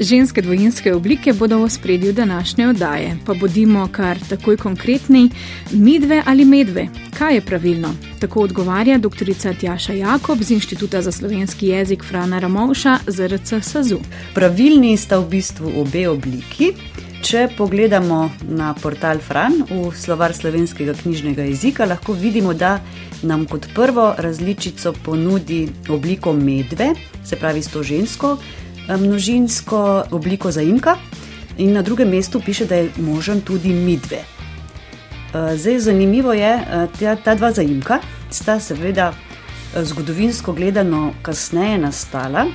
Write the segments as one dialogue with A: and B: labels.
A: Ženske dvojinske oblike bodo v spredju današnje oddaje, pa bodimo kar takoj konkretni: midve ali medve, kaj je pravilno? Tako odgovarja dr. Tjaša Jakob z Inštituta za slovenski jezik Frana Ramovša z RC SAZU.
B: Pravilni sta v bistvu obe obliki. Če pogledamo na portal Fran v slovar slovenskega knjižnega jezika, lahko vidimo, da nam kot prvo različico ponudi obliko medve, se pravi s to žensko množinsko obliko zaimka, in na drugem mestu piše, da je možen tudi midve. Eh, zdaj, zanimivo je, da eh, ta dva zaimka sta seveda eh, zgodovinsko gledano kasneje nastala.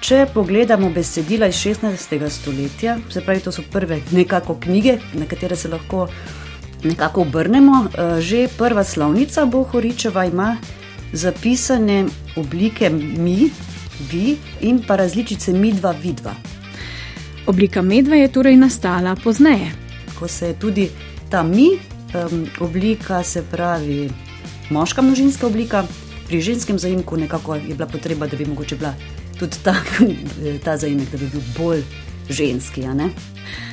B: Če pogledamo besedila iz 16. stoletja, se pravi, to so prve nekako knjige, na katere se lahko nekako obrnemo, že prva slovnica Bohoričeva ima zapisane oblike mi, vi in pa različice midva, vidva.
A: Oblika medve je torej nastala pozneje.
B: Ko se je tudi ta mi, um, oblika, se pravi moška množinska oblika, pri ženskem zaimku nekako je bila potreba, da bi mogoče bila tudi ta, ta zaimek, da bi bil bolj ženski.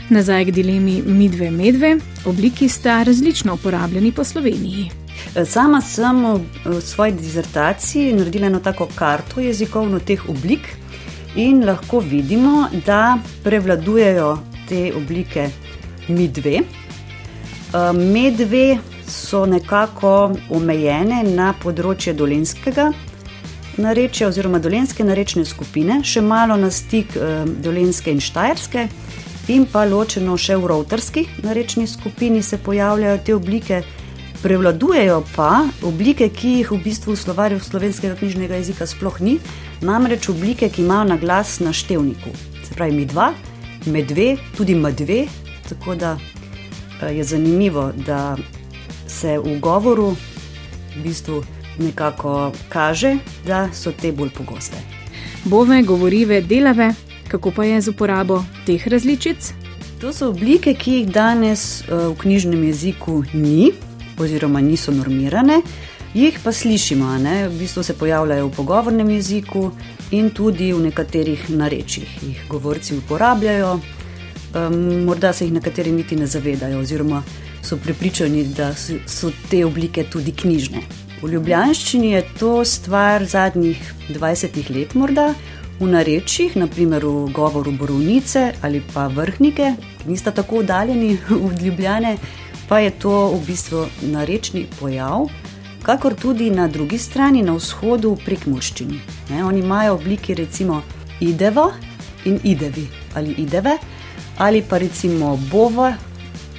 A: Nazaj k dilemi midve, medve, obliki sta različno uporabljeni po Sloveniji.
B: Sama sem v svoji dizertaciji naredila eno tako karto jezikovno teh oblik in lahko vidimo, da prevladujejo te oblike mi dve. Medve so nekako omejene na področje dolenskega narečja oziroma dolenske narečne skupine, še malo na stik dolenske in štajerske, in pa ločeno še v rovtarski narečni skupini se pojavljajo te oblike. Prevladujejo pa oblike, ki jih v bistvu v slovarju slovenskega knjižnega jezika sploh ni, namreč oblike, ki imajo na glas na števniku. Se pravi, mi dva, med dve, tudi med dve. Tako da eh, je zanimivo, da se v govoru v bistvu nekako kaže, da so te bolj pogoste.
A: Bove, govorive, delave, kako pa je z uporabo teh različic?
B: To so oblike, ki jih danes eh, v knjižnem jeziku ni oziroma niso normirane, jih pa slišimo, ne? v bistvu se pojavljajo v pogovornem jeziku in tudi v nekaterih narečjih. Jih govorci uporabljajo, um, morda se jih nekateri niti ne zavedajo, oziroma so prepričani, da so te oblike tudi knjižne. V ljubljanščini je to stvar zadnjih 20 let, morda v narečjih, naprimer v govoru borovnice ali pa vrhnike, ki nista tako oddaljeni od Ljubljane pa je to v bistvu narečni pojav, kakor tudi na drugi strani, na vzhodu, prek Murščini. Oni imajo obliki recimo idevo in idevi ali ideve, ali pa recimo bova,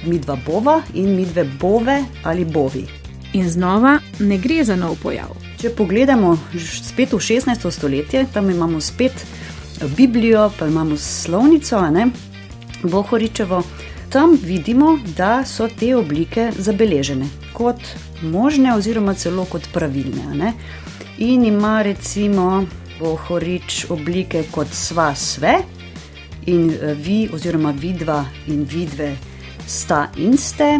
B: midva bova in midve bove ali bovi.
A: In znova ne gre za nov pojav.
B: Če pogledamo spet v 16. stoletje, tam imamo spet Biblijo, pa imamo slovnico, ne, Bohoričevo tam vidimo, da so te oblike zabeležene kot možne, oziroma celo kot pravilne. In ima recimo Bohorič oblike kot sva sve in eh, vi, oziroma vidva in vidve sta in ste,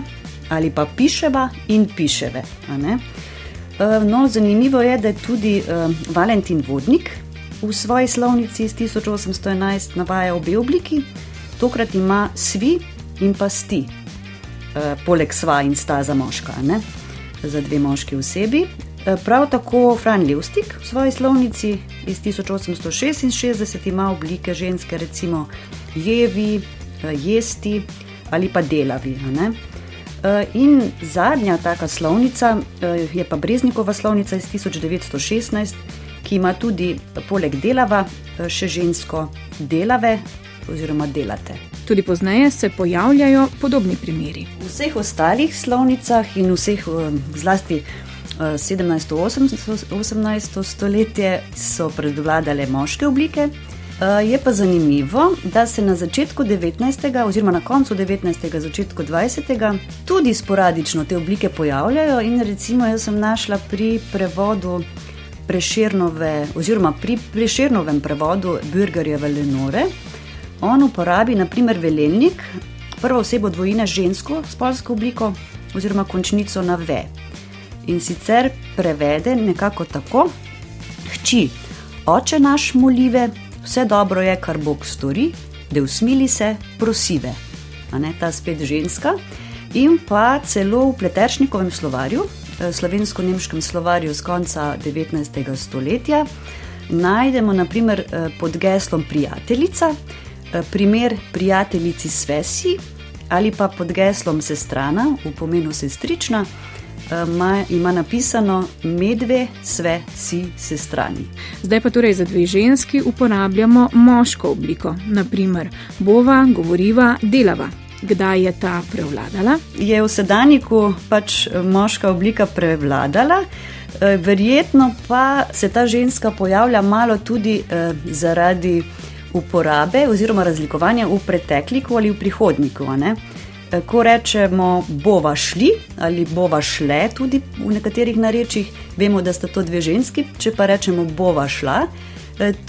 B: ali pa piševa in piševe. Eh, no, zanimivo je, da je tudi uh, Valentin Vodnik v svoji slovnici iz 1811 navaja obe obliki, tokrat ima svi in pa sti, e, poleg sva in sta za moška, ne? za dve moški osebi. E, prav tako Fran Levstik v svoji slovnici iz 1866 ima oblike ženske, recimo jevi, e, jesti ali pa delavi. In zadnja taka slovnica je pa Breznikova slovnica iz 1916, ki ima tudi poleg delava še žensko delave oziroma delate.
A: Tudi pozneje se pojavljajo podobni primeri.
B: V vseh ostalih slovnicah in vseh, eh, zlasti 17-18 eh, stoletje, so predvladale moške oblike. Eh, je pa zanimivo, da se na začetku 19. oziroma na koncu 19. začetku 20. tudi sporadično te oblike pojavljajo. In recimo, jaz sem našla pri prevodu Preširnove, oziroma pri Preširnovem prevodu Burgerjeve Lenore, On uporabi naprimer velelnik, prvo osebo dvojine žensko s polsko obliko oziroma končnico na ve. In sicer prevede nekako tako: Hči, oče naš molive, vse dobro je, kar Bog stori, da usmili se prosive. Ne, ta spet ženska. In pa celo v Pleteršnikovem slovarju, eh, slovensko-nemškem slovarju z konca 19. stoletja, najdemo naprimer eh, pod geslom prijateljica, primer prijateljici svesi ali pa pod geslom sestrana v pomenu sestrična. Ma, ima napisano medve, sve, si, sestrani.
A: Zdaj pa torej za dve ženski uporabljamo moško obliko, naprimer bova, govoriva, delava. Kdaj je ta prevladala?
B: Je v sedajniku pač moška oblika prevladala, Eh, verjetno pa se ta ženska pojavlja malo tudi eh, zaradi uporabe oziroma razlikovanja v pretekliku ali v prihodniku. Eh, ko rečemo bova šli ali bova šle, tudi v nekaterih narečjih, vemo, da sta to dve ženski, če pa rečemo bova šla,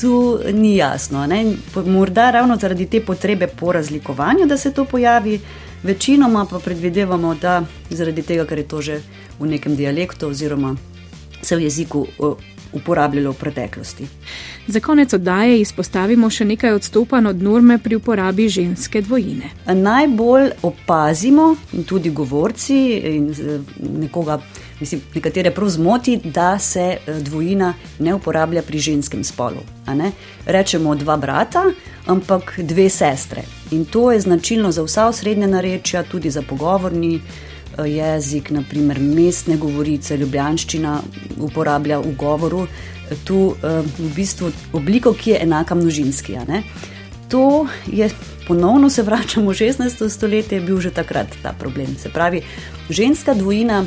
B: tu ni jasno. Ne? Morda ravno zaradi te potrebe po razlikovanju, da se to pojavi, večinoma pa predvidevamo, da zaradi tega, ker je to že v nekem dialektu oziroma se v jeziku uporabljalo v preteklosti.
A: Za konec oddaje izpostavimo še nekaj odstopanj od norme pri uporabi ženske dvojine.
B: Najbolj opazimo, in tudi govorci, in nekoga, mislim, nekatere prav zmoti, da se e, dvojina ne uporablja pri ženskem spolu. Rečemo dva brata, ampak dve sestre. In to je značilno za vsa osrednja narečja, tudi za pogovorni jezik, naprimer mestne govorice, ljubljanščina uporablja v govoru, tu eh, v bistvu obliko, ki je enaka množinski. To je ponovno se vračamo v 16. stoletje, bil že takrat ta problem. Se pravi, ženska dvojina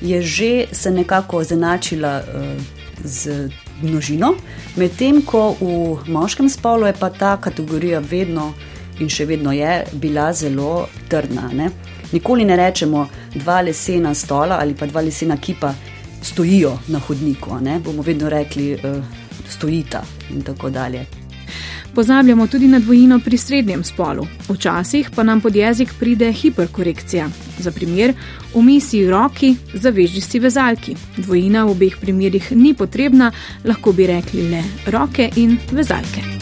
B: je že se nekako zenačila uh, z množino, medtem ko v moškem spolu je pa ta kategorija vedno in še vedno je bila zelo trdna. Ne? Nikoli ne rečemo, dva lesena stola ali pa dva lesena kipa stojijo na hodniku, ne? bomo vedno rekli, uh, stojita in tako dalje.
A: Pozabljamo tudi na dvojino pri srednjem spolu. Včasih pa nam pod jezik pride hiperkorekcija. Za primer, umisi roki, zaveži si vezalki. Dvojina v obeh primerih ni potrebna, lahko bi rekli le roke in vezalke.